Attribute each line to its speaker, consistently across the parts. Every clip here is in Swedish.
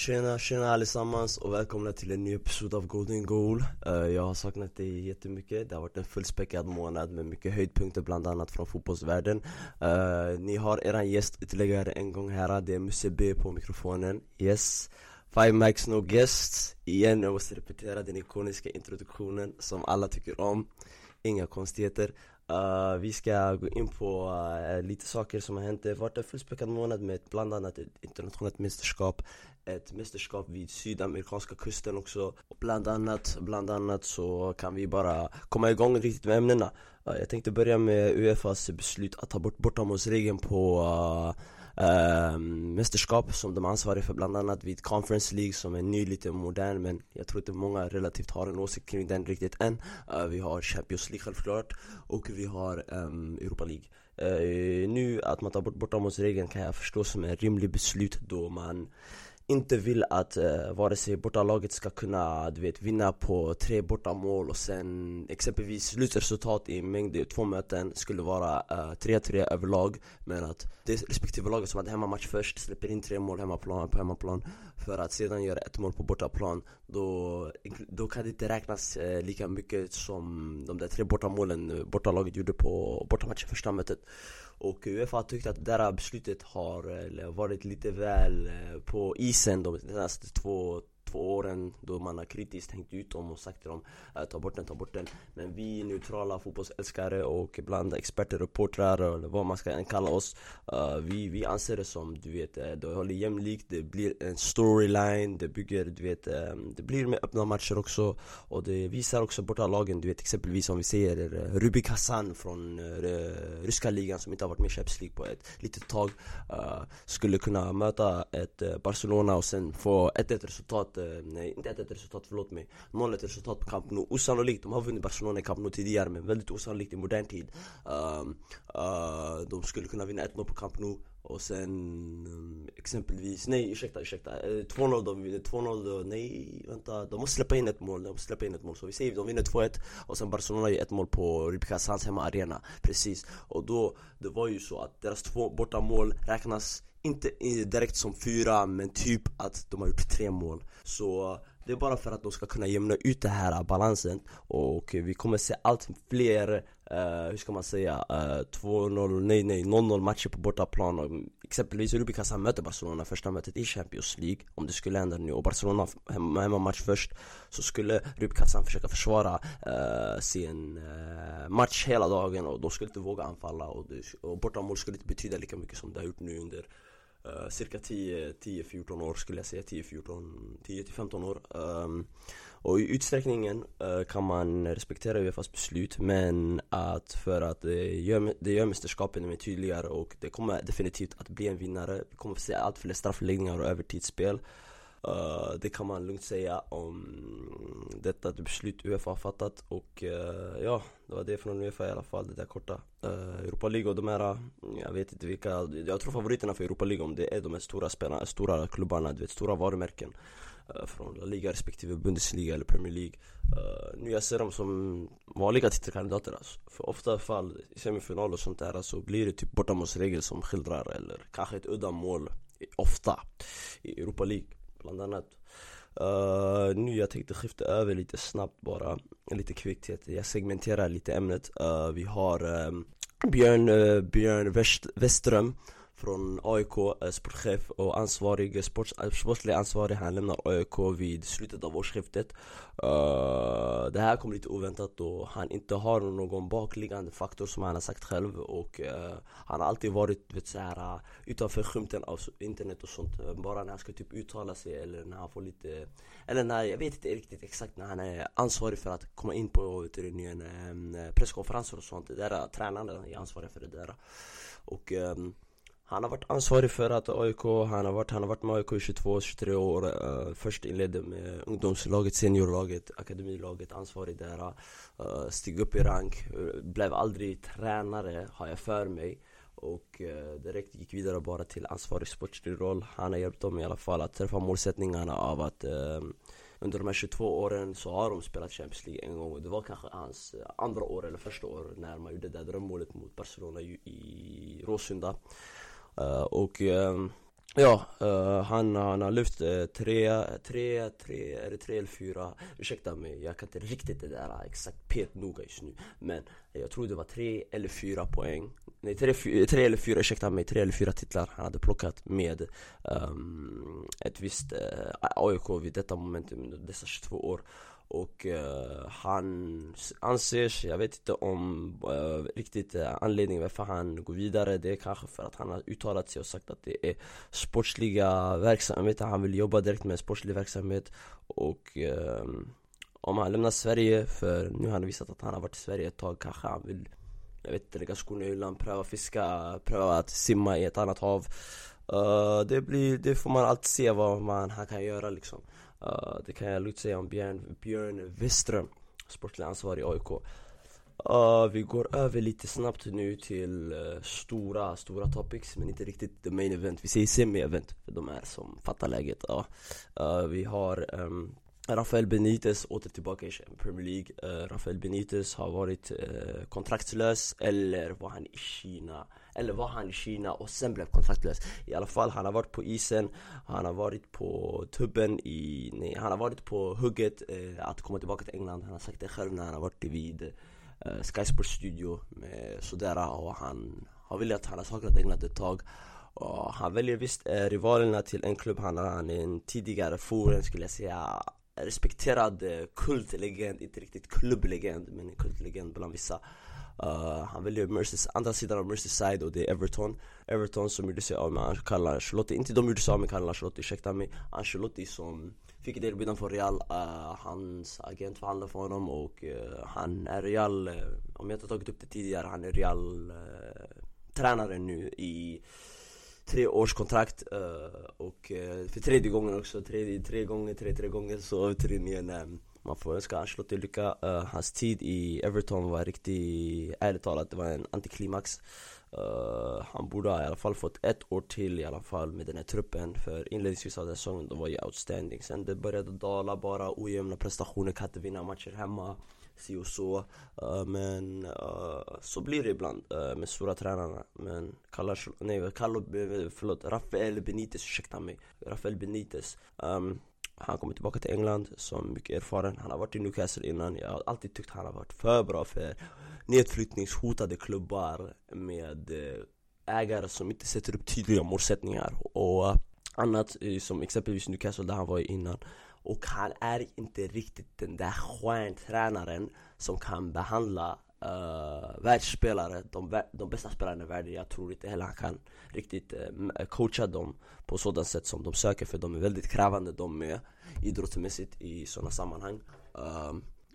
Speaker 1: Tjena, tjena allesammans och välkomna till en ny episod av Golden Goal. Eh, jag har saknat dig jättemycket, det har varit en fullspäckad månad med mycket höjdpunkter bland annat från fotbollsvärlden. Eh, ni har eran gäst ytterligare en gång här, det är Musse B på mikrofonen. Yes. Five mics no guests. Igen, jag måste repetera den ikoniska introduktionen som alla tycker om. Inga konstigheter. Uh, vi ska gå in på uh, lite saker som har hänt. Det har varit en fullspäckad månad med bland annat ett internationellt mästerskap. Ett mästerskap vid sydamerikanska kusten också. Och bland annat, bland annat så kan vi bara komma igång riktigt med ämnena. Jag tänkte börja med Uefas beslut att ta bort bortamålsregeln på uh, mästerskap som de är ansvariga för bland annat vid Conference League som är ny, lite modern men jag tror inte många relativt har en åsikt kring den riktigt än. Äh, Vi har Champions League självklart och vi har ehm, Europa League. Uh, Nu att man tar bort bortamålsregeln kan jag förstå som ett rimligt beslut då man inte vill att eh, vare sig bortalaget ska kunna du vet, vinna på tre bortamål och sen exempelvis slutresultat i mängd två möten skulle vara eh, 3-3 överlag. Men att det respektive laget som hade hemmamatch först släpper in tre mål hemmaplan, på hemmaplan för att sedan göra ett mål på bortaplan då, då kan det inte räknas eh, lika mycket som de där tre bortamålen bortalaget gjorde på bortamatchen första mötet och Uefa har tyckt att det där beslutet har eh, varit lite väl eh, på isen de senaste två, två åren då man har kritiskt hängt ut dem och sagt till dem äh, ta bort den, ta bort den. Men vi neutrala fotbollsälskare och ibland experter, reportrar eller vad man ska än kalla oss eh, vi, vi anser det som du vet, eh, det håller jämlikt, det blir en storyline, det bygger du vet, eh, det blir med öppna matcher också och det visar också borta lagen, du vet exempelvis om vi säger Rubik Hassan från ryska ligan som inte har varit med i Champions League på ett litet tag skulle kunna möta ett Barcelona och sen få ett, ett resultat nej inte 1-1 resultat, förlåt mig. 0-1 resultat på Camp Nou. Osannolikt, de har vunnit Barcelona i Camp Nou tidigare men väldigt osannolikt i modern tid. Uh, uh, De skulle kunna vinna 1-0 på Camp Nou. Och sen um, exempelvis, nej ursäkta, ursäkta. Eh, 2-0 de vinner, 2-0 då, nej vänta. De måste släppa in ett mål, de måste släppa in ett mål. Så vi säger de vinner 2-1 och sen Barcelona gör ett mål på Rubik Sans hemma arena Precis, och då, det var ju så att deras två borta mål räknas inte direkt som fyra men typ att de har gjort tre mål. Så det är bara för att de ska kunna jämna ut den här balansen. Och vi kommer se allt fler, uh, hur ska man säga, uh, eh, 2-0, nej nej 0-0 matcher på bortaplan. Och Exempelvis Rubik möter Barcelona första mötet i Champions League. Om det skulle hända nu och Barcelona hemmamatch hemma match först Så skulle Rubik försöka försvara uh, sin uh, match hela dagen. Och de skulle inte våga anfalla. Och, det, och bortamål skulle inte betyda lika mycket som det har gjort nu under Uh, cirka 10-14 år skulle jag säga, 10-15 år. Um, Och i utsträckningen uh, kan man respektera Uefas beslut men att för att det gör, det gör mästerskapen mer tydligare och det kommer definitivt att bli en vinnare. Vi kommer att se allt fler straffläggningar och övertidsspel. Uh, det kan man lugnt säga om detta beslut Uefa har fattat och uh, ja, det var det från Uefa i alla fall, det där korta uh, Europa League och de här, jag vet inte vilka, jag tror favoriterna för Europa League om det är de här stora spelarna, stora klubbarna, du vet stora varumärken från La Liga respektive Bundesliga eller Premier League Nu jag ser dem som vanliga titelkandidater alltså. För ofta fall i semifinal och sånt där så blir det typ bortamålsregel som skildrar eller kanske ett udda mål ofta i Europa League bland annat. Uh, Nu jag tänkte skifta över lite snabbt bara, lite kvickt Jag segmenterar lite ämnet. Uh, Vi har um, Björn, uh, Björn West, Westström från AIK, eh, sportchef och ansvarig, eh, sports, eh, sportslig ansvarig. Han lämnar AIK vid slutet av årsskiftet. Uh, Det här kom lite oväntat då han inte har någon bakliggande faktor som han har sagt själv. Och uh, Han har alltid varit vet, så här, utanför skymten av internet och sånt. Bara när han ska typ uttala sig eller när han får lite Eller när, jag vet inte riktigt exakt när han är ansvarig för att komma in på vet du, en, presskonferenser och sånt. Det där tränaren är ansvarig för det där. Och um, han har varit ansvarig för att AIK, han har varit, han har varit med AIK i 22-23 år. Uh, Först inledde med ungdomslaget, seniorlaget, akademilaget, ansvarig där uh, Steg upp i rank, uh, blev aldrig tränare har jag för mig. Och uh, direkt gick vidare bara till ansvarig sportslig roll. Han har hjälpt dem i alla fall att träffa målsättningarna av att uh, under de här 22 åren så har de spelat Champions League en gång. Och det var kanske hans andra år eller första år när man gjorde det där drömmålet mot Barcelona i Råsunda. Eh, och uh, Ja, uh, han, han har lyft uh, tre, tre, tre, är det tre eller fyra? Ursäkta mig, jag kan inte riktigt det där exakt petnoga just nu. Men jag tror det var tre eller fyra poäng. Nej, tre, tre eller fyra, ursäkta mig, tre eller fyra titlar han hade plockat med um, ett visst uh, AIK vid detta momentum dessa 22 år och uh, han anser jag vet inte om uh, riktigt uh, anledningen varför han går vidare. Det är kanske för att han har uttalat sig och sagt att det är sportsliga verksamheter Han vill jobba direkt med sportslig verksamhet. Och om han lämnar Sverige, för nu har han visat att han har varit i Sverige ett tag Kanske han vill, jag vet inte, lägga skorna i hyllan, pröva fiska, pröva att simma i ett annat hav. Det, blir, det får man alltid se vad man, han kan göra liksom. Uh, det kan jag lugnt säga om Björn, Björn Wiström, sportlig ansvarig i AIK. Uh, eh, vi går över lite snabbt nu till uh, stora, stora topics men inte riktigt the main event. Vi säger semi-event för de är som fattar läget. Uh, vi har um, Rafael Benitez åter tillbaka i Premier League. Rafael Benitez har varit kontraktslös eller var han i Kina eller var han i Kina och sen blev kontraktlös I alla fall, han har varit på isen. Han har varit på tubben i, nej, han har varit på hugget eh, att komma tillbaka till England. Han har sagt det själv när han har varit vid eh, Sky Sports studio med Sodera och han har velat, han har saknat England ett tag. Och han väljer visst eh, rivalerna till en klubb, han, han är en tidigare forum skulle jag säga. Respekterad eh, kultlegend, inte riktigt klubblegend men en kultlegend bland vissa. Uh, han väljer Merseys, andra sidan av Merseyside och det är Everton. Everton som gjorde sig av med Carlo Ancelotti, inte de gjorde sig av med Carlo Ancelotti, ursäkta mig. Ancelotti som fick ett erbjudande från Real, uh, hans agent förhandlade för honom och uh, han är Real, om jag inte tagit upp det tidigare, han är Real tränare nu i tre års kontrakt och för tredje gången också, tre, tre gånger, tre, tre gånger så tydligen man får önska Ancelotti lycka. Uh, hans tid i Everton var riktigt, ärligt talat, det var en antiklimax. Uh, han borde ha i alla fall fått ett år till i alla fall med den här truppen För inledningsvis av den säsongen, de var ju outstanding. Sen det började dala bara, ojämna prestationer, kan inte vinna matcher hemma Si och så. Uh, Men uh, så blir det ibland med stora tränarna. Men Carlo, nej, Carlo, förlåt, Rafael Benitez, ursäkta mig. Rafael Benitez. Um, han kommer tillbaka till England som mycket erfaren. Han har varit i Newcastle innan. Jag har alltid tyckt han har varit för bra för nedflyttningshotade klubbar med eh, ägare som inte sätter upp tydliga målsättningar. Och eh, annat eh, som exempelvis Newcastle där han var innan. Och han är inte riktigt den där stjärntränaren som kan behandla uh, världsspelare, de, de bästa spelarna i världen Jag tror inte heller han kan riktigt uh, coacha dem på sådant sätt som de söker för de är väldigt krävande de med idrottsmässigt i sådana sammanhang. Uh,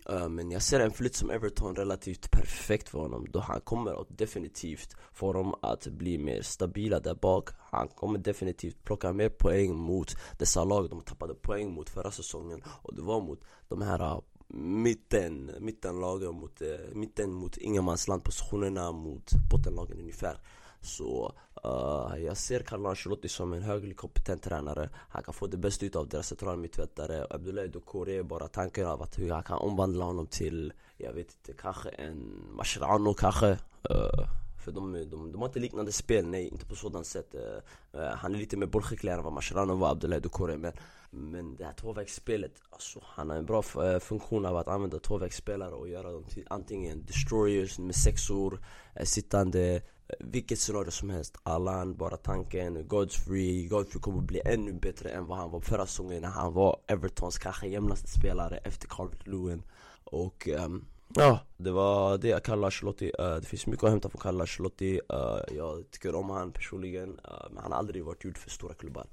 Speaker 1: uh, Men jag ser en flytt som Everton relativt perfekt för honom då han kommer att definitivt få dem att bli mer stabila där bak. Han kommer definitivt plocka mer poäng mot dessa lag de tappade poäng mot förra säsongen och det var mot de här mitten, mittenlagen mot, eh, mitten mot ingenmansland-positionerna mot bottenlagen ungefär. Så uh, jag ser Carlo Ancelotti som en högligt kompetent tränare. Han kan få det bästa ut av deras centrala mittfältare. Abdoulaye Doucouré, bara tanken av att hur han kan omvandla honom till Jag vet inte, kanske en Mascherano kanske. Uh, för de, de, de har inte liknande spel, nej inte på sådant sätt uh, Han är lite mer bollskickligare än vad Mascherano var, Abdoulaye Dukore men men det här tvåvägsspelet, alltså han har en bra eh, funktion av att använda tvåvägsspelare och göra dem till antingen destroyers med sexor, sittande, vilket scenario som helst. Allan, bara tanken, Godfrey, Godfrey kommer bli ännu bättre än vad han var förra säsongen när han var Evertons kanske jämnaste spelare efter Calvert Lewin Och um, ja, det var det Carlo Ancelotti, uh, eh, det finns mycket att hämta från Carlo Ancelotti uh, eh, Jag tycker om han personligen, uh, men han har aldrig varit gjord för stora klubbar.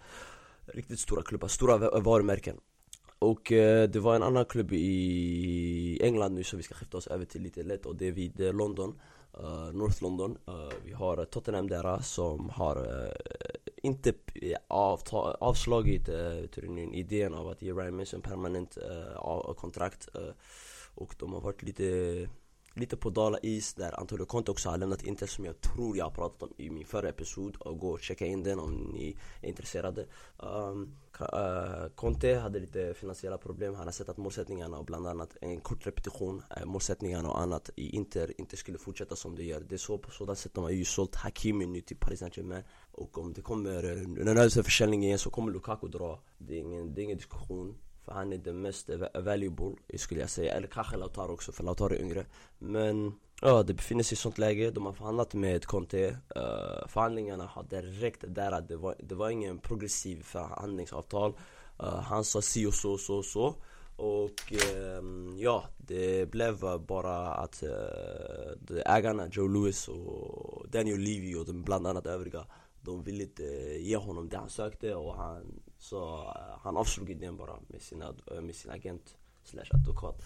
Speaker 1: Riktigt stora klubbar, stora varumärken. Och det var en annan klubb i England nu som vi ska skifta oss över till lite lätt och det är vid London uh, North London. Uh, Vi har Tottenham där som har uh, inte avta- avslagit uh, idén av att ge Ryan Mason permanent kontrakt. Och de har varit lite lite på dala is där Antonio Conte också har lämnat Inter som jag tror jag har pratat om i min förra episod. Och gå och checka in den om ni är intresserade. Um, Uh, Conte hade lite finansiella problem, han har sett att målsättningarna och bland annat en kort repetition, uh, målsättningarna och annat i Inter inte skulle fortsätta som det gör. Det är så på sådant sätt. De har ju sålt Hakimi nu till Paris Saint-Germain. Och om det kommer, när det är försäljning igen så kommer Lukaku dra. Det är ingen, det är ingen diskussion för han är den mest valuable skulle jag säga, eller kanske Lautaro också för Lautaro är yngre. Men Ja, det befinner sig i sånt läge, de har förhandlat med Conte. Uh, Förhandlingarna har direkt där att det var, det var ingen progressiv förhandlingsavtal. Uh, Han sa si och så, så, så. Och um, ja, det blev bara att uh, ägarna, Joe Lewis och Daniel Levy och de bland annat övriga de ville inte ge honom det han sökte och han, så, eh, han avslog idén bara med, sina, eh, med sin agent slash advokat.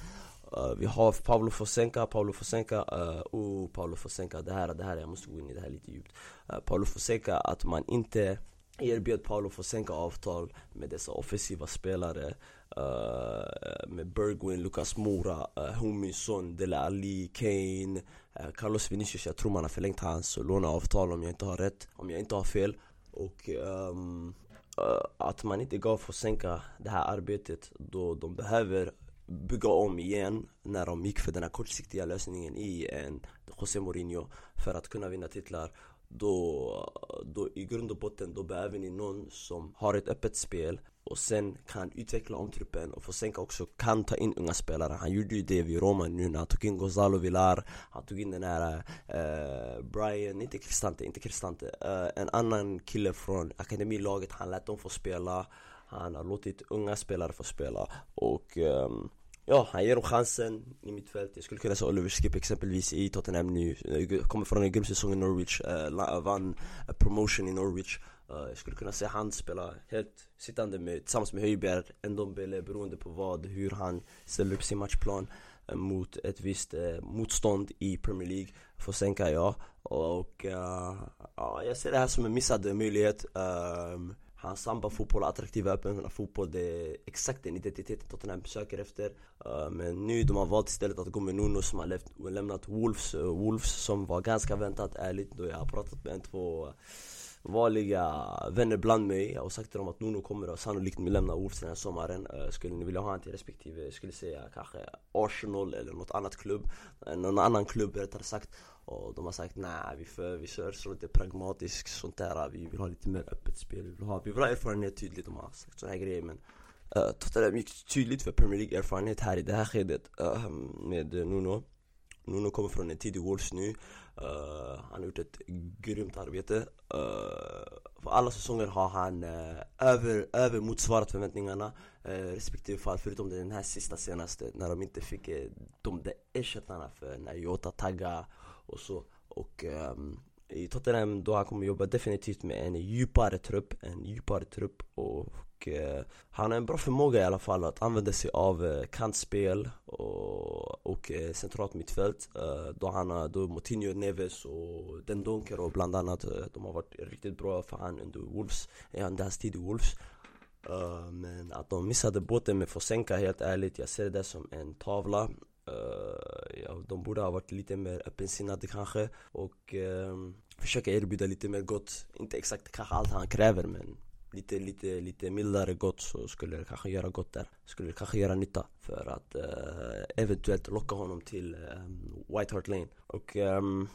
Speaker 1: Uh, vi har Pablo Fosenka, Pablo Fosenka, uh, oh Pablo Fosenka, det här, det här, jag måste gå in i det här lite djupt. Uh, Pablo Fosenka, att man inte erbjöd Paolo Fosenka avtal med dessa offensiva spelare uh, Med Bergwin, Lucas Moura, uh, Huminson, Dele Ali, Kane, Eh, Carlos Vinicius Jag tror man har förlängt hans låneavtal om jag inte har rätt, om jag inte har fel. Och um, att man inte gav för att sänka det här arbetet då de behöver bygga om igen när de gick för den här kortsiktiga lösningen i en José Mourinho för att kunna vinna titlar då, då i grund och botten då behöver ni någon som har ett öppet spel och sen kan utveckla om truppen och Fosenka också kan ta in unga spelare. Han gjorde ju det vid Roma nu när han tog in Gonzalo Villar Han tog in den här eh, Brian, inte Cristante, inte Cristante eh, En annan kille från akademilaget, han lät dem få spela. Han har låtit unga spelare få spela och um, Ja, han ger dem chansen i mittfält. Jag skulle kunna säga Oliver Skip exempelvis i Tottenham nu. Kommer från en grym säsong i Norwich, uh, vann eh, promotion i Norwich. Uh, jag skulle kunna säga han spelar helt sittande med, tillsammans med Höjbjerg, Ndombele beroende på vad, hur han ställer upp sin matchplan uh, mot ett visst uh, motstånd i Premier League. Får sänka ja. Och ja, jag ser det här som en missad möjlighet. Um, Hans samba-fotboll, attraktiva öppna fotboll, det är exakt den identiteten Tottenham söker efter. Eh, men nu de har valt istället att gå med Nuno som har lämnat, Wolves, eh, Wolves som var ganska väntat ärligt då jag har pratat med en, två vanliga vänner bland mig? Och sagt till dem att Nuno kommer sannolikt lämna Wolves den här sommaren. Eh, skulle ni vilja ha honom till respektive, eh, skulle säga kanske Arsenal eller något annat klubb eh, Någon annan klubb rättare sagt. Och de har sagt nej, vi, för, vi kör så lite pragmatiskt sånt där. Vi vill ha lite mer öppet spel, vi vill ha, vi vill ha erfarenhet tydligt. De har sagt såna här grejer men uh, Tottenham gick tydligt för Premier League erfarenhet här i det här skedet uh, med Nuno. Nuno kommer från en tidig Wolves nu uh, Han har gjort ett grymt arbete. Uh, För alla säsonger har han uh, över, över motsvarat förväntningarna. Uh, Respektive fall förutom den här sista senaste När de inte fick uh, de där ersättarna för när Jota taggade och så. Och um, i Tottenham då han kommer jobba definitivt med en djupare trupp, en djupare trupp och uh, han har en bra förmåga i alla fall att använda sig av eh, kantspel och, och eh, centralt mittfält. Då han har, då Moutinho, Neves och Den Donker och bland annat De har varit riktigt bra för han under Wolves, under hans tid i Wolves. Men att de missade båten med Fosenka helt ärligt, jag ser det som en tavla. Uh, ja, de borde ha varit lite mer öppensinnade kanske och uh, försöka erbjuda lite mer gott. Inte exakt kanske allt han kräver men lite, lite, lite mildare gott så skulle det kanske göra gott där. Skulle det kanske göra nytta för att uh, eventuellt locka honom till um, White Hart Lane. Och um,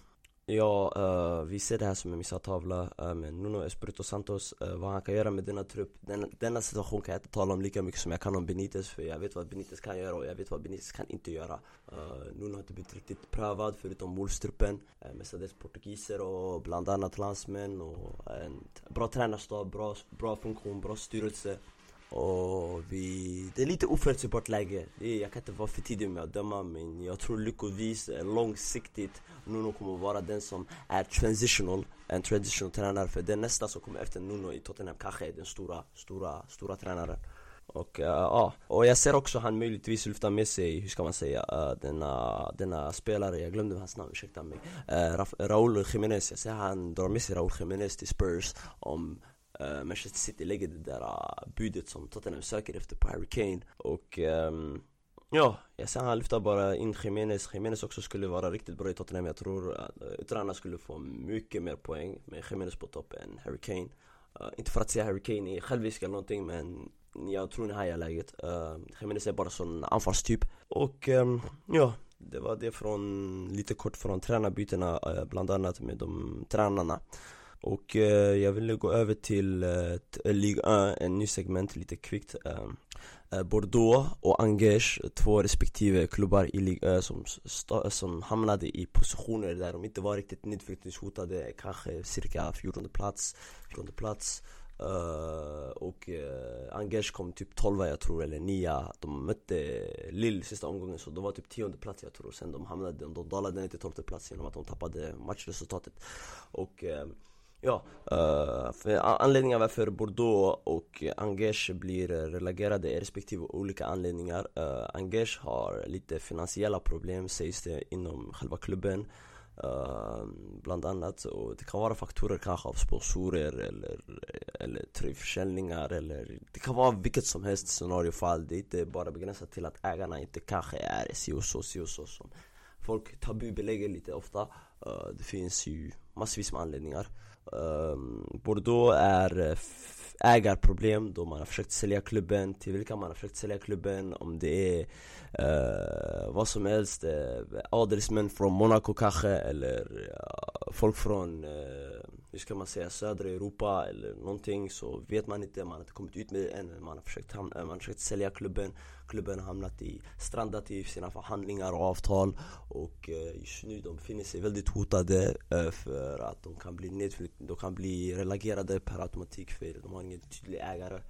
Speaker 1: Ja, uh, eh, vi ser det här som en missad tavla eh, uh, Men Nuno Espirito Santos, uh, vad han kan göra med denna trupp denna, denna situation kan jag inte tala om lika mycket som jag kan om Benitez För jag vet vad Benitez kan göra och jag vet vad Benitez kan inte göra. Nuno har inte blivit riktigt prövad förutom målstruppen. uh, Mestadels portugiser och bland annat landsmän och en bra tränarstab, bra, bra funktion, bra styrelse och vi, det är lite oförutsägbart läge. jag kan inte vara för tidig med att döma men jag tror lyckovis eh, långsiktigt Nuno kommer vara den som är transitional, en transitional tränare. För den nästa som kommer efter Nuno i Tottenham kanske är den stora, stora, stora tränaren. Och uh, ja, och jag ser också han möjligtvis lyfta med sig, hur ska man säga, uh, denna, denna spelare, jag glömde hans namn, ursäkta mig. Uh, Raúl Jiménez, jag ser han drar med sig Raúl Jiménez till Spurs om uh, Manchester City lägger det där uh, budet som Tottenham söker efter på Harry Kane och um, Ja, jag ser han lyfter bara in Jiménez Jiménez också skulle vara riktigt bra i Tottenham Jag tror att eh, uh, Utrana skulle få mycket mer poäng med Jiménez på topp än Harry Kane Uh, inte för att säga Harry Kane är självisk eller någonting men jag tror ni hajar läget. Uh, Jiménez är bara sån anfallstyp. Och um, ja, det var det från, lite kort från tränarbytena uh, bland annat med de tränarna. Och eh, jag ville gå över till eh, eh Ligue eh, 1, en ny segment lite kvickt. Eh, eh, Bordeaux och Angers, två respektive klubbar i Ligue 1 som, som hamnade i positioner där de inte var riktigt nedflyttningshotade, kanske cirka 14 plats, 14 plats. Uh, och uh, Angers kom typ 12 jag tror, eller 9 De mötte Lille sista omgången så de var typ 10 plats jag tror. Sen de hamnade, de dalade ner till 12 plats genom att de tappade matchresultatet. Och uh, ja, eh, för anledningar varför Bordeaux och Angers blir relegerade är respektive olika anledningar. Eh, Angers har lite finansiella problem sägs det inom själva klubben. Eh, bland annat, och det kan vara faktorer kanske av sponsorer eller, eller tröjförsäljningar eller Det kan vara vilket som helst scenariofall. Det är inte bara begränsat till att ägarna inte kanske är si och så, si och så som folk tabubelägger lite ofta. Det finns ju massvis med anledningar. Ehm, Bordeaux är eh, ägarproblem då man har försökt sälja klubben, till vilka man har försökt sälja klubben Om det är uh, vad som helst, uh, adelsmän från Monaco kanske eller uh, folk från, uh, hur ska man säga, södra Europa eller någonting Så vet man inte, man har inte kommit ut med det än Man har försökt, man har försökt sälja klubben. Klubben har hamnat i, strandat i sina förhandlingar och avtal. Och eh, just nu de befinner sig väldigt hotade eh, för att de kan bli nedflyttade, de kan bli relagerade per automatik för de har ingen tydlig ägare.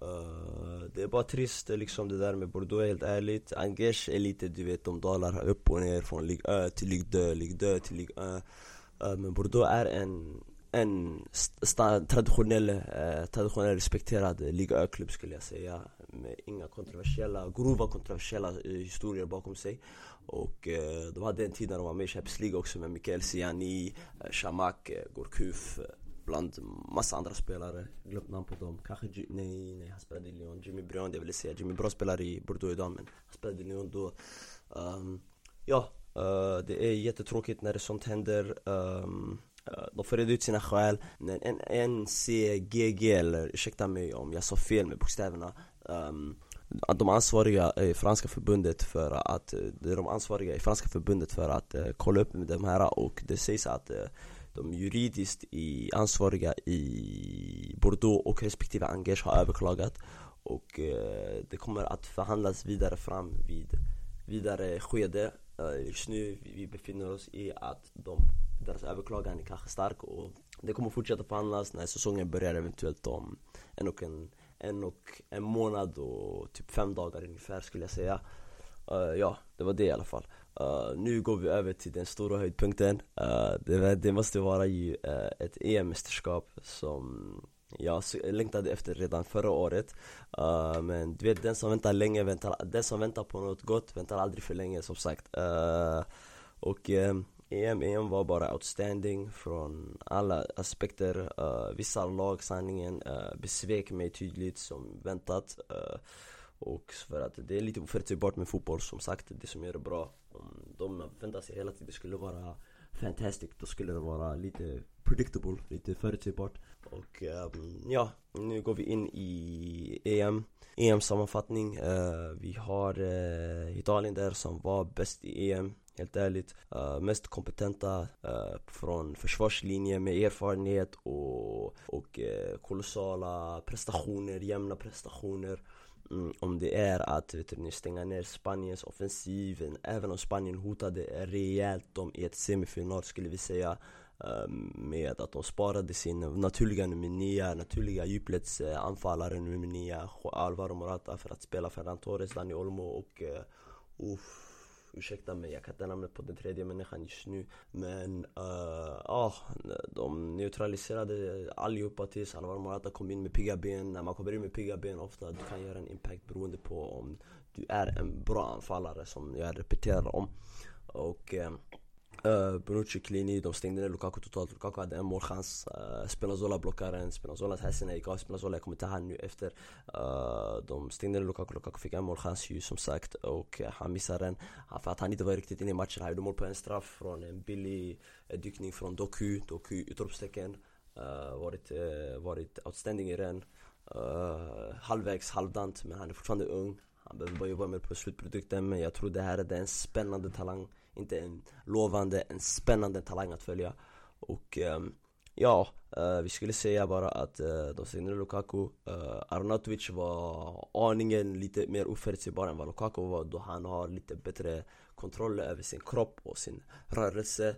Speaker 1: Eh, det är bara trist liksom det där med Bordeaux helt ärligt. Angers är lite du vet de dalar upp och ner från Ligue 1 till Ligue 2, Ligue 2 till Ligue 1 Äh, men Bordeaux är en, en traditionell, eh, traditionell respekterad ligaklubb skulle jag säga Med inga kontroversiella, grova kontroversiella eh, historier bakom sig. Och äh, de hade en tid när de var med i Champions League också med Mikael Siani, Shamak, Gorkuf bland massa andra spelare, glömt namn på dem. Kanske, nej, nej han spelade i Lyon, Jimmy Briand jag ville säga. Jimmy Bra spelar i Bordeaux idag men han spelade i Lyon då. Um, Ja, uh, det är jättetråkigt när det sånt händer. Um, de får reda ut sina skäl, en, NCGG eller ursäkta mig om jag sa fel med bokstäverna. Um, de ansvariga i franska förbundet för att, det är de ansvariga i franska förbundet för att uh, kolla upp med de här och det sägs att uh, de juridiskt i, ansvariga i Bordeaux och respektive Angers har överklagat. Och uh, det kommer att förhandlas vidare fram vid vidare skede. Eh, just nu vi befinner oss i att de, deras överklagan är kanske stark och det kommer fortsätta förhandlas när säsongen börjar eventuellt om en och en, en, och en månad och typ fem dagar ungefär skulle jag säga. Uh, Ja, det var det i alla fall. Uh, nu går vi över till den stora höjdpunkten. Uh, det, det, måste vara ju uh, ett EM-mästerskap som jag längtade efter redan förra året. Eh, men du vet, den som väntar länge väntar, den som väntar på något gott väntar aldrig för länge som sagt. Eh, och EM, EM var bara outstanding från alla aspekter. Eh, vissa lag sanningen besvek mig tydligt som väntat. Och för att det är lite oförutsägbart med fotboll som sagt, det som gör det bra. Om de väntar sig hela tiden skulle vara fantastic, då skulle det vara lite predictable, lite förutsägbart. Och um, ja, nu går vi in i EM EM-sammanfattning, uh, eh, vi har uh, Italien där som var bäst i EM Helt ärligt, uh, mest kompetenta uh, från försvarslinjen med erfarenhet och, och uh, kolossala prestationer, jämna prestationer. Mm, om det är att vet du, stänga ner Spaniens offensiv Även om Spanien hotade rejält dem i ett semifinal skulle vi säga. Ehm, med att de sparade sin naturliga nummer 9, naturliga djupledsanfallare nummer 9 Alvaro Morata för att spela Ferran Torres, Dani Olmo och uh, uff ursäkta mig, jag kan inte namnet på den tredje människan just nu Men uh, ah, de neutraliserade allihopa tills Alvaro Morata kom in med pigga ben. När man kommer in med pigga ben ofta du kan göra en impact beroende på om du är en bra anfallare som jag repeterar om. Och uh, Uh, Bonucci, Klini, de stängde ner Lukaku totalt. Lukaku hade en målchans. Uh, Spinazzola blockade den. Spinazzolas hästarna gick av. Spinazzola kommer ta hand nu efter. Uh, de stängde ner Lukaku. Lukaku fick en målchans ju som sagt. Och uh, han missade den. För att han inte var riktigt inne i matchen. Han gjorde mål på en straff från en billig dykning från Doku. Doku utropstecken. uh, varit, uh, varit outstanding i den uh, Halvvägs, halvdant, men han är fortfarande ung Han behöver bara jobba mer på slutprodukten men jag tror det här är en spännande talang inte en lovande, en spännande talang att följa. Och ehm, Ja, eh, vi skulle säga bara att uh, de senare Lukaku. Uh, Arnautovic var aningen lite mer oförutsägbar än vad Lukaku var då han har lite bättre kontroll över sin kropp och sin rörelse.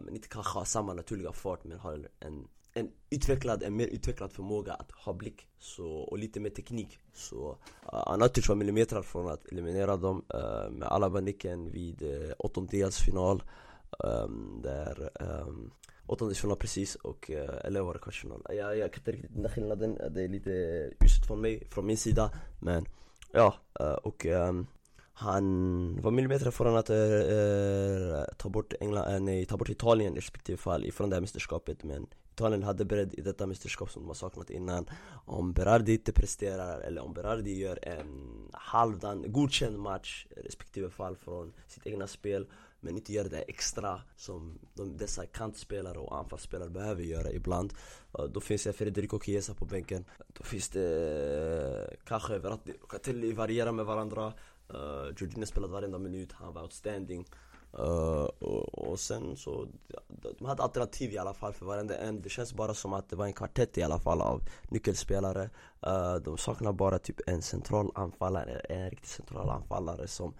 Speaker 1: Men inte kanske har samma naturliga fart men har en, en utvecklad, en mer utvecklad förmåga att ha blick så, och lite mer teknik Så uh, Arnautovic var millimeter från att eliminera dem uh, med Alaba-nicken vid eh, uh, åttondelsfinal um, ehm, Där ehm, um, åttondelsfinal precis och, uh, eller var det kvartsfinal? Jag, jag kan inte riktigt den där skillnaden, det är lite uselt från mig, från min sida Men ja, uh, och um, han var millimeter från att uh, ta bort England, nej, ta bort Italien respektive fall ifrån det här mästerskapet Men Italien hade bredd i detta mästerskap som de har saknat innan. Om Berardi inte presterar, eller om Berardi gör en halvdan, godkänd match respektive fall från sitt egna spel men inte gör det extra som de, dessa kantspelare och anfallsspelare behöver göra ibland Då finns det Federico Chiesa på bänken. Då finns det eh, kanske Verratti och Catelli varierar med varandra. Uh, Jorginho spelade varenda minut, han var outstanding. Uh, och, och, sen så, de hade alternativ i alla fall för varenda en. Det känns bara som att det var en kvartett i alla fall av nyckelspelare. Uh, De saknar bara typ en central anfallare, en riktig central anfallare som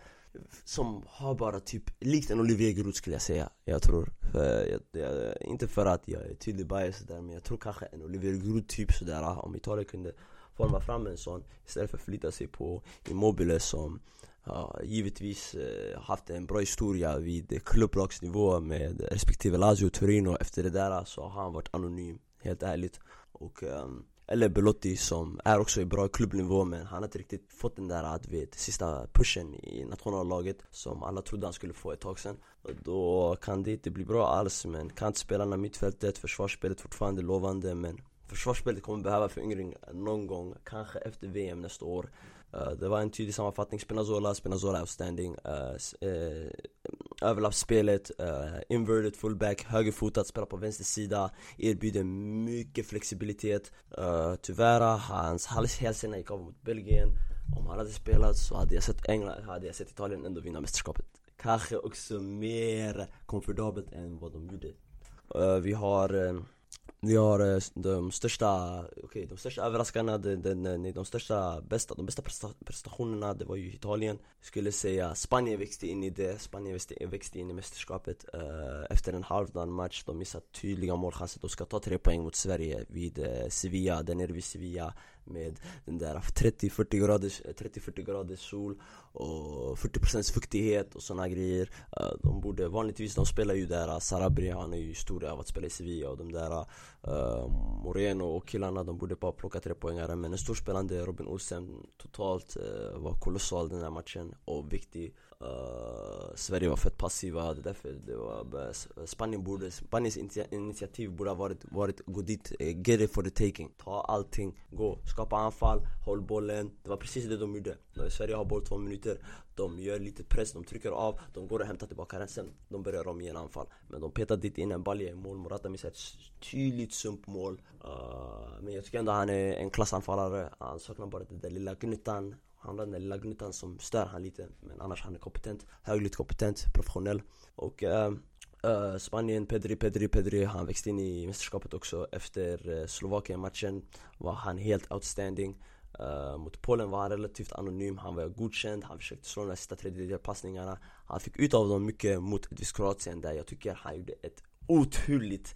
Speaker 1: som har bara typ, likt en Olivier Giroud skulle jag säga Jag tror, för, jag, jag, inte för att jag är tydlig bias där men jag tror kanske en Olivier Giroud typ sådär Om Italien kunde forma fram en sån istället för att förlita sig på Immobile som Ja, givetvis eh, haft en bra historia vid klubblagsnivå med respektive Lazio och Torino. Efter det där så har han varit anonym, helt ärligt. Och ehm, eller Belotti som är också i bra klubbnivå men han har inte riktigt fått den där du vet, sista pushen i nationallaget Som alla trodde han skulle få ett tag sen Då kan det inte bli bra alls men kantspelarna, mittfältet, försvarsspelet fortfarande lovande men Försvarsspelet kommer behöva föryngring någon gång, kanske efter VM nästa år uh, Det var en tydlig sammanfattning, Spinazzola, Spinazzola outstanding. Uh, uh, Överlappsspelet, uh, inverted fullback, högerfotad, spelar på vänster sida Erbjuder mycket flexibilitet. Uh, Tyvärr, hans halshälsena gick av mot Belgien. Om han hade spelat så hade jag sett England, hade jag sett Italien ändå vinna mästerskapet. Kanske också mer komfortabelt än vad de gjorde. Uh, Vi har vi har eh, de största, okay, de största överraskarna, de, de, de, de största, bästa, de bästa prestationerna det var ju Italien. Jag skulle säga Spanien växte in i det, Spanien växte, växte in i mästerskapet uh, Efter en halvdan match, de missade tydliga målchanser. De ska ta tre poäng mot Sverige vid uh, Sevilla, där nere vid Sevilla med den där 30-40 graders, eh, 30-40 graders sol och 40% fuktighet och såna grejer. Eh, de borde vanligtvis, de spelar ju där, eh, Sarabri han är ju stor av att spela i Sevilla och de där uh, Moreno och killarna de borde bara plocka tre poängare Men en storspelande Robin Olsen totalt uh, var kolossal den här matchen och viktig. Uh, Sverige var fett passiva, det därför det var Spanien borde, Spaniens initiativ borde ha varit, varit gå dit, uh, get it for the taking. Ta allting, gå, skapa anfall, håll bollen. Det var precis det de gjorde. När Sverige har boll två minuter. De gör lite press, de trycker av, de går och hämtar tillbaka den. Sen De börjar om igen anfall. Men de petar dit in en balja i mål, Morata missar ett tydligt sumpmål. Uh, Men jag tycker ändå han är en klassanfallare. Han saknar bara den där lilla gnuttan han har den där lilla gnuttan som stör han lite Men annars han är kompetent, högligt kompetent, professionell. Och uh, uh, Spanien, Pedri, Pedri, Pedri Han växte in i mästerskapet också Efter uh, Slovakien-matchen. Var han helt outstanding. Uh, mot Polen var han relativt anonym, han var godkänd, han försökte slå de sista tredjedelpassningarna. Han fick ut av dem mycket mot ett visst Kroatien där jag tycker han gjorde ett oturligt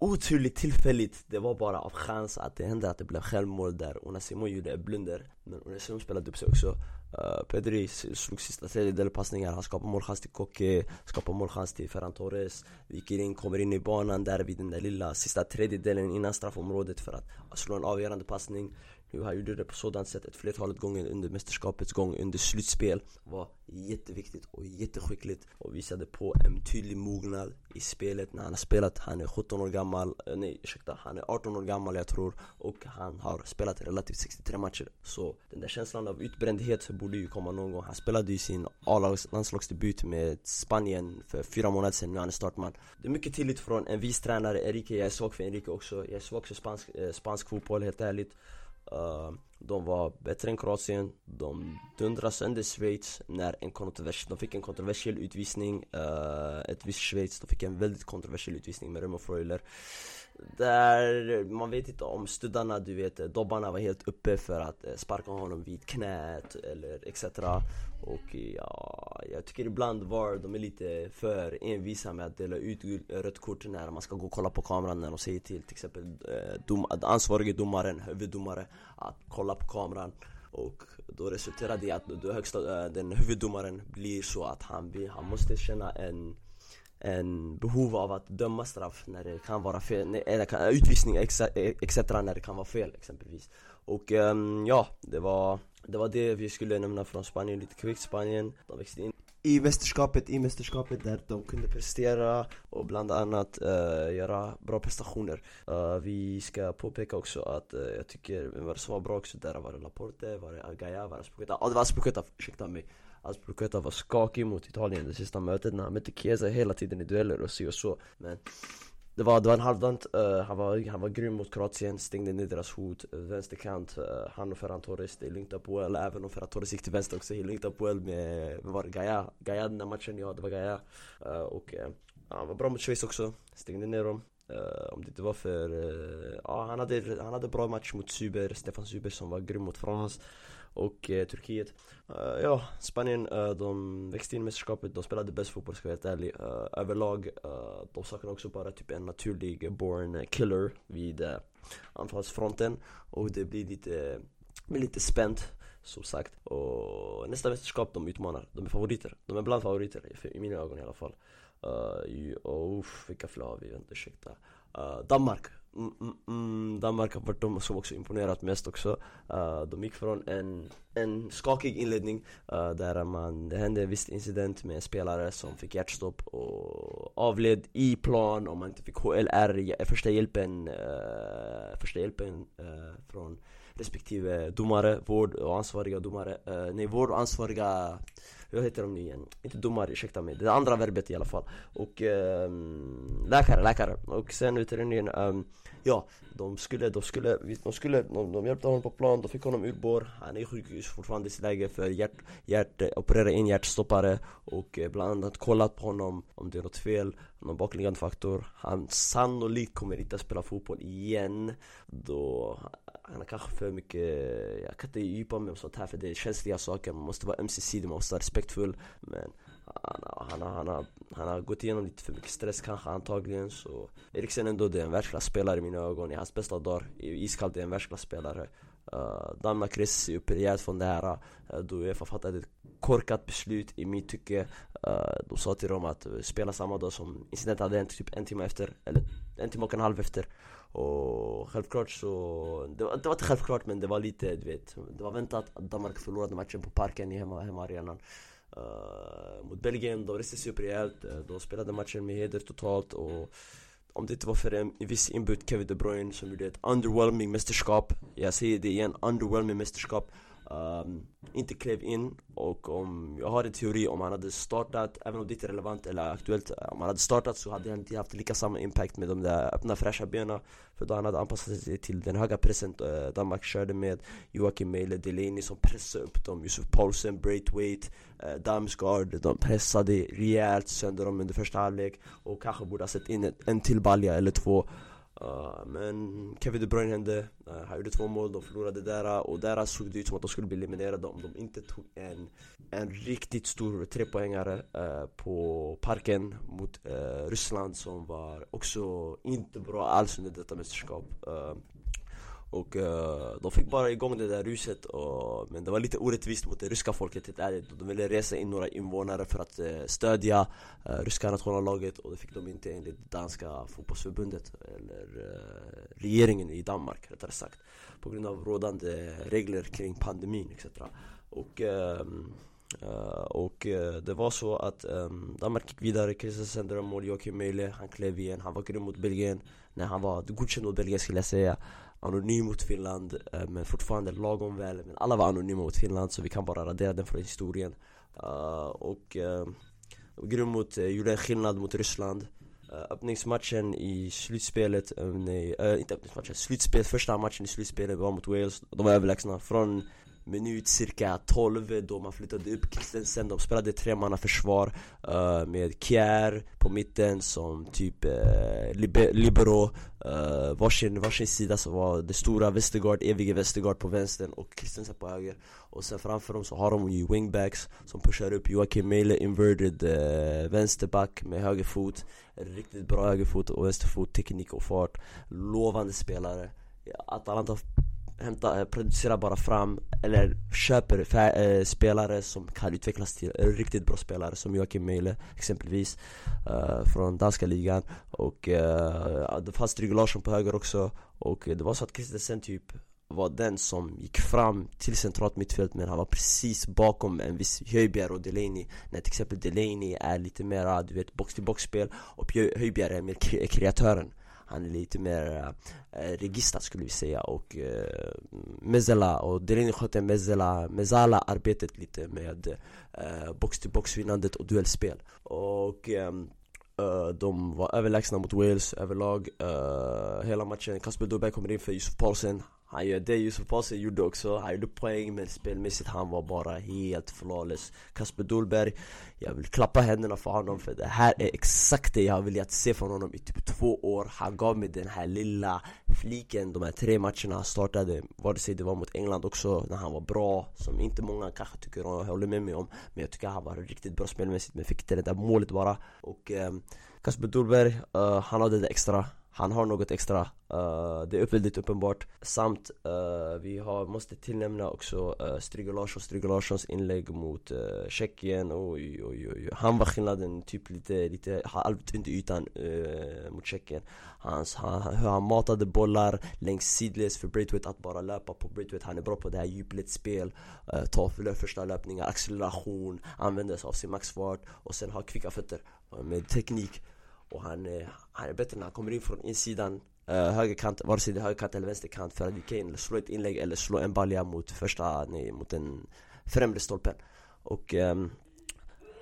Speaker 1: oturligt tillfälligt, det var bara av chans att det hände att det blev självmål där Onasimo gjorde blunder. Men Onasimo spelade upp sig också. Uh, Pedri slog sista tredjedel passningar, han skapade målchans till Koke Skapade målchans till Ferran Torres. Vikirin kommer in i banan där vid den där lilla sista tredjedelen innan straffområdet för att slå en avgörande passning. Nu han gjorde det på sådant sätt ett flertalet gånger under mästerskapets gång, under slutspel. Var jätteviktigt och jätteskickligt och visade på en tydlig mognad i spelet. När han har spelat Han är 17 år gammal, eh, nej ursäkta, han är 18 år gammal jag tror Och han har spelat relativt 63 matcher. Så den där känslan av utbrändhet borde ju komma någon gång. Han spelade ju sin A-landslagsdebut med Spanien för fyra månader sedan, nu är han startman. Det är mycket tillit från en vis tränare, Enrique, jag är svag för Enrique också. Jag är svag för spansk, eh, spansk fotboll helt ärligt uh, de var bättre än Kroatien, de dundrade sönder Schweiz när en kontrovers, de fick en kontroversiell utvisning uh, Ett visst Schweiz, de fick en väldigt kontroversiell utvisning med Remo Freuler. Där man vet inte om studdarna, du vet, eh, dobbarna var helt uppe för att eh, sparka honom vid knät eller etc Och ja, jag tycker ibland VAR, de är lite för envisa med att dela ut rött kort när man ska gå och kolla på kameran när de säger till till exempel eh, dom, ansvarige domaren, huvuddomare att kolla på kameran och då resulterar det i att högsta, eh, den huvuddomaren blir så att han, han måste känna en en behov av att döma straff när det kan vara fel, eller utvisning etc när det kan vara fel exempelvis. Och ehm, ja, det var, det var det vi skulle nämna från Spanien, lite kvickt Spanien De växte in i mästerskapet, i mästerskapet där de kunde prestera och bland annat uh, göra bra prestationer uh, Vi ska påpeka också att uh, jag tycker, vem var det som var bra också där? Var det Laporte? Var det Agaya? Var det Aspuketa? Ja ah, det var Aspuketa, ursäkta mig Aspuketa var skakig mot Italien det sista mötet när han mötte Chiesa hela tiden i dueller och så och så Men det var, det var en halvdant, uh, eh, han, var, han var grym mot Kroatien, stängde ner deras hot, eh, vänsterkant, uh, han och Ferran Torres, det linkade på Apoel, även om Ferran Torres gick till vänster också, he linkade på Apoel med, vad var Gaia? Gaia den där matchen, ja det var Gaia. Uh, Och uh, han var bra mot Schweiz också, stängde ner dem. Uh, om det inte var för, ja han, hade, han hade bra match mot Zuber, Stefan Zuber som var grym mot Frans och eh, Turkiet. Uh, Ja, Spanien, uh, de växte in i mästerskapet, de spelade bäst fotboll ska jag vara helt ärlig uh, Överlag, uh, de saknar också bara typ en naturlig born killer vid uh, anfallsfronten. Och det blir lite, blir lite spänt som sagt. Och nästa mästerskap, de utmanar, de är favoriter. De är bland favoriter, i mina ögon i alla fall. Uh, och, uff, vilka fler har vi? Vänta, ursäkta. Danmark. Mm, mm, mm, Danmark har varit de som också imponerat mest också. Uh, De gick från en, en skakig inledning uh, där man, det hände en viss incident med en spelare som fick hjärtstopp och avled i plan. Och man inte fick HLR, första hjälpen, uh, första hjälpen från respektive domare, vård och ansvariga domare, nej vård och ansvariga vad heter de nu igen? Inte domare, ursäkta mig, det andra verbet i alla fall. Och um, läkare, läkare. Och sen utredningen, um, ja de skulle, de skulle, de skulle, de, de hjälpte honom på plan, de fick honom ur bår Han är i sjukhus fortfarande i sitt läge för hjärt, hjärt, operera in hjärtstoppare. Och eh, bland annat kollat på honom om det är något fel, någon bakliggande faktor. Han sannolikt kommer inte att spela fotboll igen. Då han har kanske för mycket, jag kan inte djupa mig om sånt här för det är känsliga saker. Man måste vara ömsesidig, man måste vara respektfull. Men han, han, han, han, han har gått igenom lite för mycket stress kanske antagligen. Så Eriksen ändå det är en världsklasspelare i mina ögon, i hans bästa dagar Iskallt är en världsklasspelare uh, eh, Danmark reser sig upp rejält från det här. Uh, Då Uefa fattade ett korkat beslut i mitt tycke. Eh, uh, De sa till dem att eh, spela samma dag som incidenten hade hänt, typ en timme efter Eller en timme och en halv efter. Och självklart så, det var, det var inte självklart men det var lite, du vet Det var väntat att Danmark förlorade matchen på parken i hemma, hemmaarenan uh, eh, Mot Belgien, de reste sig upp rejält, de spelade matchen med heder totalt och om det inte var för en viss inbud Kevin De Bruyne som gjorde ett underwhelming mästerskap Jag säger det igen, underwhelming mästerskap um, inte klev in och om jag har en teori om han hade startat, även om det inte är relevant eller aktuellt Om han hade startat så hade han inte haft lika samma impact med de där öppna fräscha benen. För då han hade anpassat sig till den höga pressen uh, Danmark körde med Joakim Meile, Delaney som pressade upp dem Yusuf Paulsen, Braithwaite, uh, Damsgaard. De pressade rejält sönder dem under första halvlek Och kanske borde ha sett in en till balja eller två. Uh, men Kevin De Bruyne hände, uh, han gjorde två mål, de förlorade där. Och där såg det ut som att de skulle bli eliminerade om de inte tog en, en riktigt stor trepoängare uh, på parken mot eh, Ryssland som var också inte bra alls under detta mästerskap. Eh, och uh, de fick bara igång det där ruset och, Men det var lite orättvist mot det ryska folket helt ärligt. De ville resa in några invånare för att uh, stödja uh, ryska nationallaget Och det fick de inte enligt danska fotbollsförbundet Eller regeringen i Danmark rättare sagt På grund av rådande regler kring pandemin etc Och Uh, och uh, det var så att um, Danmark gick vidare, Christensen drömde mål, Joakim Möjle han klev igen, han var grym mot Belgien. Nej han var godkänd mot Belgien skulle jag säga. Anonym mot Finland, eh, men fortfarande lagom väl. Men alla var anonyma mot Finland så vi kan bara radera den från historien. Eh, och eh, grym mot, gjorde en skillnad mot Ryssland. Öppningsmatchen i slutspelet, nej inte öppningsmatchen, slutspelet, första matchen i slutspelet var mot Wales. De var överlägsna från minut cirka 12 då man flyttade upp Christensen De spelade tremanna försvar uh, eh, med Kjär på mitten som typ eh, uh, liber libero uh, varsin, varsin sida så var det stora Westergaard, evige Westergaard på vänstern och Christensen på höger. Och sen framför dem så har de ju wingbacks som pushar upp Joakim Meile inverted uh, vänsterback med höger fot Riktigt bra högerfot och vänsterfot, teknik och fart. Lovande spelare. Atalanta hämta, eh, producerar bara fram eller köper äh, spelare som kan utvecklas till riktigt bra spelare som Joakim Möjle exempelvis äh, från danska ligan. Och äh, det fanns Trygg Larsson på höger också. Och det var så att Christensen typ var den som gick fram till centralt mittfält men han var precis bakom en viss Höjbjerg och Delaney. När till exempel Delaney är lite mera, du vet, box till box spel och Höjbjerg är mer kreatören han är lite mer eh, äh, registad skulle vi säga och äh, Mezela. Och Delini skötte Mezela, Mezala arbetet lite med eh, äh, box till box vinnandet och duellspel. Och äh, de var överlägsna mot Wales överlag. Hela matchen. Kasper Dolberg kommer in för Yusuf Paulsen han gör det Yusuf Paulsen gjorde också, han gjorde poäng men spelmässigt han var bara helt flawless. Kasper Dolberg, jag vill klappa händerna för honom för det här är exakt det jag har velat se från honom i typ två år. Han gav mig den här lilla fliken, de här tre matcherna han startade Vare sig det var mot England också, när han var bra Som inte många kanske tycker och håller med mig om Men jag tycker han var riktigt bra spelmässigt men fick inte det där målet bara. Och eh, Kasper Dolberg, eh, han hade det extra han har något extra, uh, det är väldigt uppenbart. Samt, uh, vi har, måste tillnämna också uh, Strigo Larsson, Strigo Larssons inlägg mot uh, Tjeckien. Oj, oj, oj, Han var skillnaden, typ lite, lite halvt under ytan uh, mot Tjeckien. Hans, han, han matade bollar längs sidleds för Braithwaite att bara löpa på Braithwaite. Han är bra på det här djupledsspel, uh, ta för första löpningar, acceleration, använder sig av sin maxfart och sen ha kvicka fötter med teknik och han, eh, han är bättre när han kommer in från insidan eh, högerkant, vare sig det är högerkant eller vänsterkant för att vi kan slå ett inlägg eller slå en balja mot första, nej, mot den främre stolpen. Och ehm,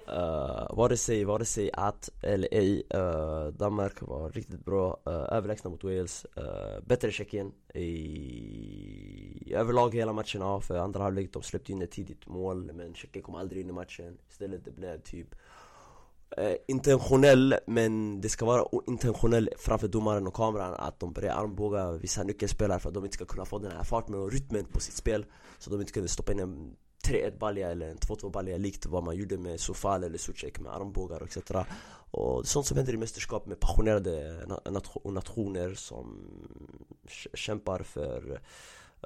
Speaker 1: Uh, vare, sig, vare sig att eller ej, uh, Danmark var riktigt bra, uh, överlägsna mot Wales uh, Bättre Tjeckien i överlag hela matchen, ja, för andra halvlek de släppte in ett tidigt mål Men Tjeckien kom aldrig in i matchen. Istället det blev typ Eh, intentionell men det ska vara intentionell framför domaren och kameran att de börjar armbåga vissa nyckelspelare för att de inte ska kunna få den här farten och rytmen på sitt spel. Så de inte kunde stoppa in en 3-1 balja eller en 2-2 balja likt vad man gjorde med Sofal eller Sucek med armbågar etc Och sånt som händer i mästerskap med passionerade nationer som kämpar för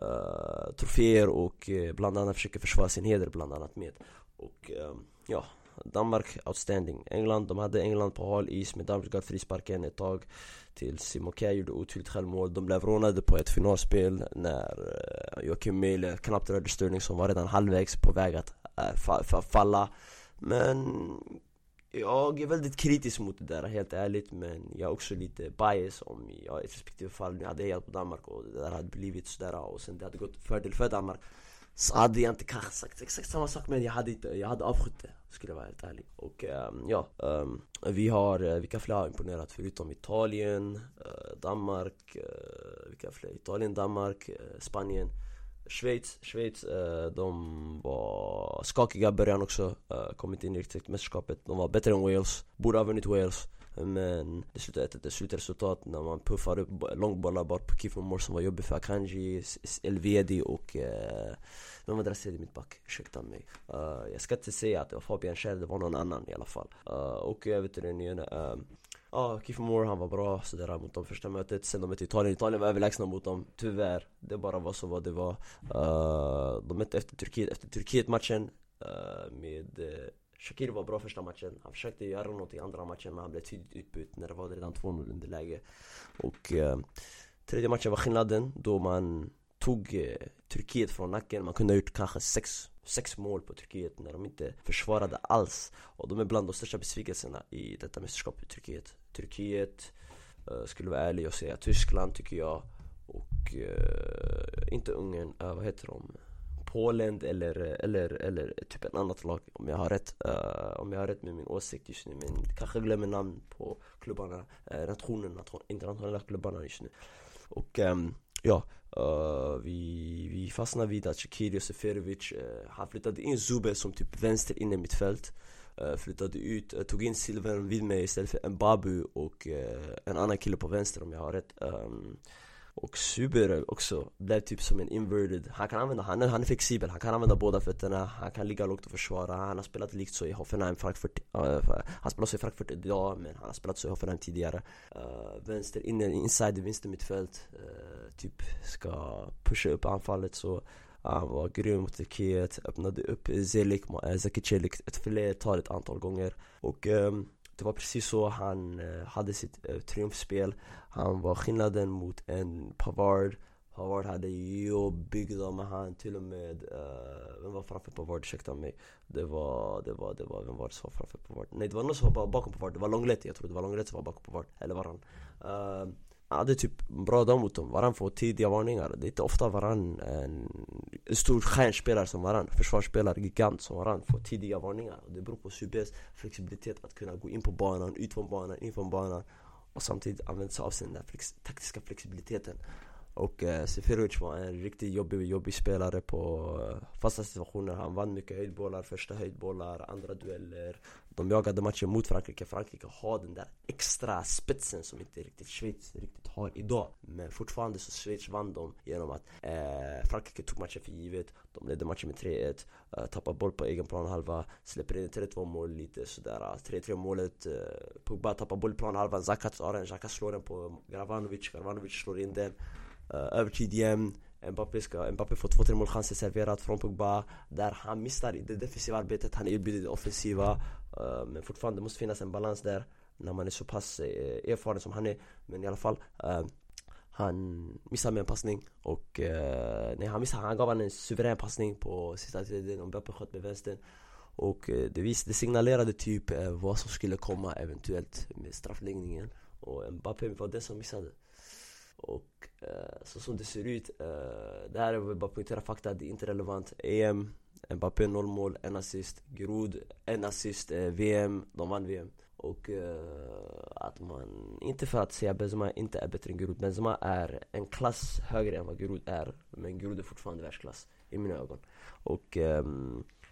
Speaker 1: uh, troféer och eh, bland annat försöker försvara sin heder bland annat med. Och uh, ja, Danmark outstanding. England, de hade England på hal is med Damsgaard frisparken ett tag Tills Simon gjorde otydligt självmål. De blev rånade på ett finalspel när eh, Joakim Mille knappt rörde Sterling som var redan halvvägs på väg att eh, fa fa falla. Men jag är väldigt kritisk mot det där helt ärligt men jag är också lite bias om jag i ett respektive fall nu hade hejat på Danmark och det där hade blivit sådär och sen det hade gått fördel för Danmark så hade jag inte kanske sagt exakt samma sak men jag hade inte, jag hade avskytt det Skulle jag vara helt ärlig Och um, ja, um, vi har, eh, uh, vilka fler har imponerat förutom Italien, uh, Danmark, eh, uh, vilka fler? Italien, Danmark, Spanien Schweiz, Schweiz de var skakiga i början också, kom inte in riktigt i mästerskapet De var bättre än Wales, borde ha vunnit Wales men det slutade ett slutresultat när man puffar upp långbollar bara på Kifo Moore som var jobbig för Akanji, Elvedi och eh, vem var deras tredje mittback? Ursäkta mig. Uh, Jag ska inte säga att det var Fabian Schär, det var någon annan i alla fall. Uh, Och jag vet inte, uh, Ja, Kiefer Moore han var bra sådär mot dem första mötet. Sen de mötte Italien, Italien var överlägsna mot dem Tyvärr, det bara var så vad det var. Uh, De mötte efter Turkiet, efter Turkiet-matchen uh, Med uh, Shakir var bra första matchen, han försökte göra något i andra matchen men han blev tidigt utbytt när det var redan 2-0 underläge Och eh, tredje matchen var skillnaden då man tog eh, Turkiet från nacken, man kunde ha gjort kanske sex, sex mål på Turkiet när de inte försvarade alls. Och de är bland de största besvikelserna i detta mästerskap i Turkiet. Turkiet, eh, skulle vara ärlig och säga Tyskland tycker jag. Och eh, inte Ungern, eh, vad heter de? Polen eller, eller, eller typ ett annat lag om jag har rätt. Uh, Om jag har rätt med min åsikt just nu men kanske glömmer namn på klubbarna. Uh, Nationen, nation, internationella klubbarna just nu. Och um, ja, uh, vi, vi fastnar vid att Shakir Joseferovic, uh, Han flyttade in Zube som typ vänster inne mittfält. Uh, Flyttade ut, tog in Silver vid mig istället för Mbabu och en annan kille på vänster om jag har rätt. Um, och Suber också. Blev typ som en inverted. Han kan använda, han är, han är flexibel, han kan använda båda fötterna. Han kan ligga lågt och försvara, han har spelat likt så i Hoffenheim, Frankfurt uh, eh, Han spelar så i Frankfurt idag men han har spelat så i Hoffenheim tidigare. Uh, Vänster inne, inside vänster mittfält uh, Typ ska pusha upp anfallet. Så han var grym mot Turkiet, öppnade upp Zelik, Zeki Celik ett flertal ett antal gånger. Och um, det var precis så han eh, hade sitt eh, triumfspel Han var skillnaden mot en Pavard Pavard hade jobbiga men han till och med, uh, vem var framför Pavard? Ursäkta mig Det var, det var, det var, vem var det som var framför Pavard? Nej det var någon som var bakom Pavard, det var Longlet. jag tror det var Longlet som var bakom Pavard, eller var han? Uh, hade typ bra dag mot dem, Varann får tidiga varningar. Det är inte ofta Varann, en, stor stjärnspelare som Varann, försvarsspelare, gigant som Varann får tidiga varningar. Och Det beror på Subes flexibilitet att kunna gå in på banan, ut från banan, in från banan Och samtidigt använda sig av sin där flex, taktiska flexibiliteten och eh, Seferovic var en riktigt jobbig, jobbig spelare på eh, fasta situationer. Han vann mycket höjdbollar, första höjdbollar, andra dueller. De jagade matchen mot Frankrike, Frankrike har den där extra spetsen som inte riktigt Schweiz riktigt har idag. Men fortfarande så Schweiz vann de genom att eh, Frankrike tog matchen för givet. De ledde matchen med 3-1, eh, tappade boll på egen planhalva Släpper in 3-2 mål lite sådär eh, 3-3 målet, eh, Pogba tappar boll på planhalvan, Zaka tar den, Zaka slår den på Gravanovic, Gravanovic slår in den. Eh, övertid igen Mbappé, ska, Mbappé får två, tre målchanser serverat från Pogba. Där han missar i det defensiva arbetet, han erbjuder det offensiva. Uh, Men fortfarande måste finnas en balans där När man är så pass uh, erfaren som han är. Men i alla fall uh, han missade med en passning och uh, nej, han, missade, han gav han en suverän passning på sista tiden och Mbappé sköt med vänstern. Och uh, det, vis, det signalerade typ uh, vad som skulle komma eventuellt med straffläggningen. Och Mbappé var den som missade och eh, så som det ser ut, eh, det här är bara poängtera fakta, det är inte relevant. EM, Mbappé noll mål, en assist, Grod en assist, eh, VM, de vann VM och eh, att man, inte för att säga Benzema inte är bättre än Grod, Benzema är en klass högre än vad Grod är Men Grod är fortfarande världsklass i mina ögon. Och eh,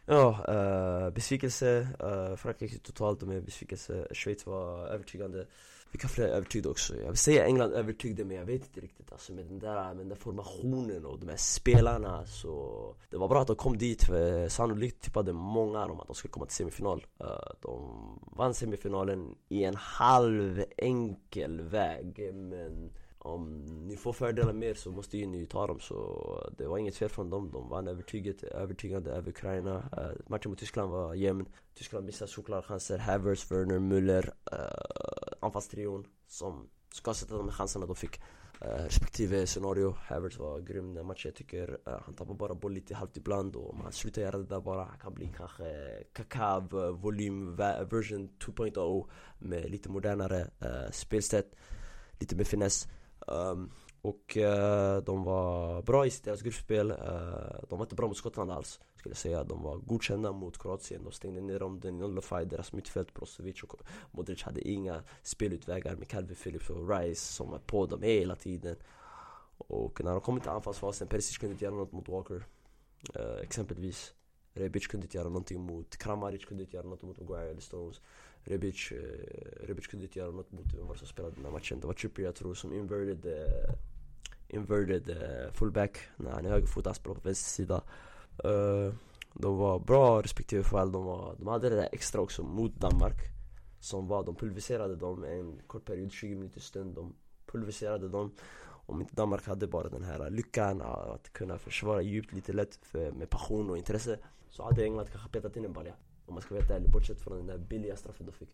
Speaker 1: ja, eh, besvikelse, Frankrike totalt med besvikelse. Schweiz var övertygande. Vi kan flera övertygade också? Jag vill säga England övertygade men jag vet inte riktigt alltså med den där, med den där formationen och de här spelarna så Det var bra att de kom dit för sannolikt tippade många om att de skulle komma till semifinal eh, De vann semifinalen i en halv enkel väg men om ni får fördelar mer så måste ju ni ta dem så det var inget fel från dem. De vann övertyget, övertygande över Ukraina. Uh, Matchen mot Tyskland var jämn. Tyskland missade såklart chanser Havertz, Werner, Müller uh, Anfallstrion som ska sätta de chanserna de fick. Uh, Respektive scenario Havertz var grym den matchen. Jag tycker uh, Han tappar bara boll lite halvt ibland och om han slutar göra det där bara Han kan bli kanske Kakav volym version 2.0 Med lite modernare uh, spelsätt Lite mer finess. Um, och uh, de var bra i deras gruppspel, uh, de var inte bra mot Skottland alls skulle jag säga. De var godkända mot Kroatien, de stängde ner dem, den nullified. Deras mittfält Brozovic och Modric hade inga spelutvägar. Med Calvin Phillips och Rice som är på dem hela tiden. Och när de kom till anfallsfasen, Perisic kunde inte göra något mot Walker. Uh, Exempelvis Rebic kunde inte göra någonting mot Kramaric kunde inte göra något mot Maguire eller Stones. Rebic, Rebic kunde inte göra något mot vem var som spelade den här matchen Det var Trippier jag tror som inverted uh, Inverted uh, fullback när han är högerfotad, spelar på vänster sida. Uh, De var bra respektive fall, de, var, de hade det där extra också mot Danmark Som var, de pulveriserade dem en kort period, 20 minuter stund De pulveriserade dem Om inte Danmark hade bara den här lyckan att kunna försvara djupt lite lätt för, med passion och intresse. Så hade England kanske petat in en balja. Om man ska vara helt ärlig, bortsett från den där billiga straffen de fick.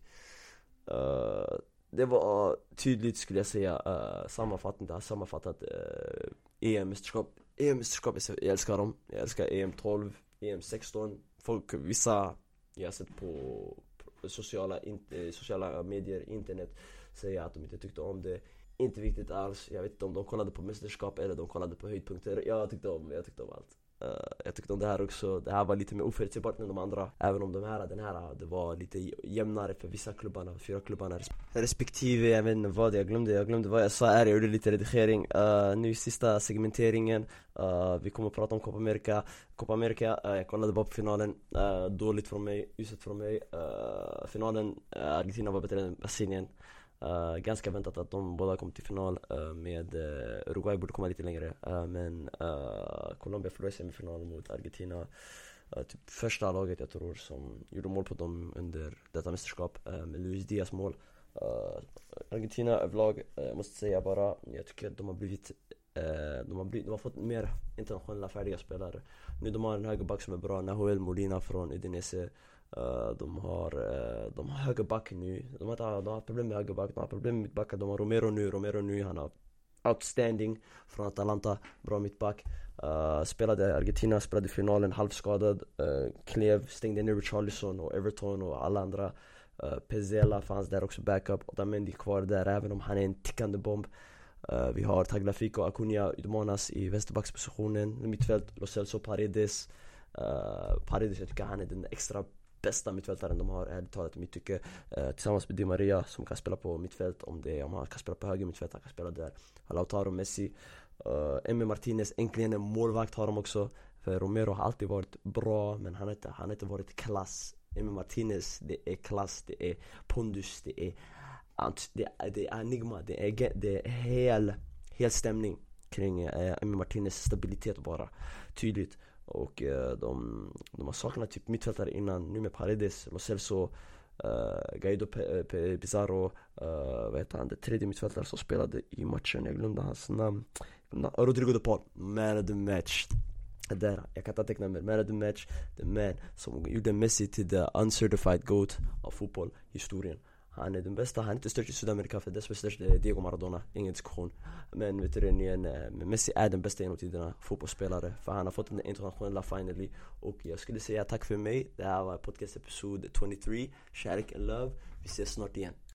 Speaker 1: Uh, Det var tydligt skulle jag säga, uh, sammanfattning, har sammanfattat uh, EM-mästerskap. EM-mästerskap, jag älskar dem, jag älskar EM 12, EM 16 Folk, vissa jag har sett på sociala, in, sociala medier, internet Säga att de inte tyckte om det. Inte viktigt alls, jag vet inte om de kollade på mästerskap eller de kollade på höjdpunkter. Jag tyckte om, jag tyckte om allt. Uh, jag tyckte om det här också, det här var lite mer oförutsägbart än de andra. Även om de här, den här, det var lite jämnare för vissa klubbarna, fyra klubbarna Respektive, jag vet inte vad, jag glömde, jag glömde vad jag sa. Här, jag gjorde lite redigering. Uh, Nu sista segmenteringen, uh, vi kommer att prata om Copa America. Copa America, jag kollade bara på finalen, dåligt från mig, uselt från mig. Finalen, Argentina var bättre än Brasilien. Uh, ganska väntat att de båda kom till final uh, med uh, Uruguay borde komma lite längre men Colombia förlorade semifinalen mot Argentina. Typ första laget jag tror som gjorde mål på dem under detta mästerskap med Luis Diaz mål. Argentina överlag, jag måste säga bara, jag tycker att de har blivit de har, blivit, de har fått mer internationella färdiga spelare. Nu de har en högerback som är bra, Nahuel Molina från Udinese. Uh, de har, uh, de har högerback nu, de har, de har problem med högerback, de har problem med mittbackar, de har Romero nu, Romero nu, han har outstanding från Atalanta, bra mittback. Uh, Spelade Argentina, spelade finalen halvskadad, uh, klev, stängde ner Richarlison och Everton och alla andra. Uh, Pezella fanns där också backup, Otamendi kvar där även om han är en tickande bomb. Uh, Vi har Tagliafico och Acuna utmanas i vänsterbackspositionen, mittfält, Lo Celso Paredes. Uh, Paredes jag tycker han är den extra bästa mittfältaren de har ärligt talat i mitt tycke Tillsammans med Di Maria som kan spela på mittfält om, det, om han kan spela på höger mittfält, han kan spela där. Lautaro, Messi uh, Martinez, äntligen en målvakt har de också. För Romero har alltid varit bra men han har inte, han har inte varit klass. Emi Martinez, det är klass, det är pondus, det är det är, det är enigma, det är, det är hel, hel stämning kring eh, Martinez stabilitet bara. Tydligt och eh, de, de har saknat typ mittfältare innan, nu med Paredes, Lo Celso uh, Guido P P Pizarro, uh, vad heter han, det tredje mittfältare som spelade i matchen, jag glömde hans namn. Rodrigo de Paul, man of the match. Där, jag kan inte teckna mer, man of the match, the man som gjorde Messi till the uncertified GOAT av fotboll, historien han är den bästa, han är inte störst i Sydamerika för dess störst är Diego Maradona, ingen diskussion Men vet du igen, eh, Messi är den bästa genom tiderna, fotbollsspelare För han har fått den internationella finally. Och jag skulle säga tack för mig, det här var podcast episod 23 Kärlek and love, vi ses snart igen.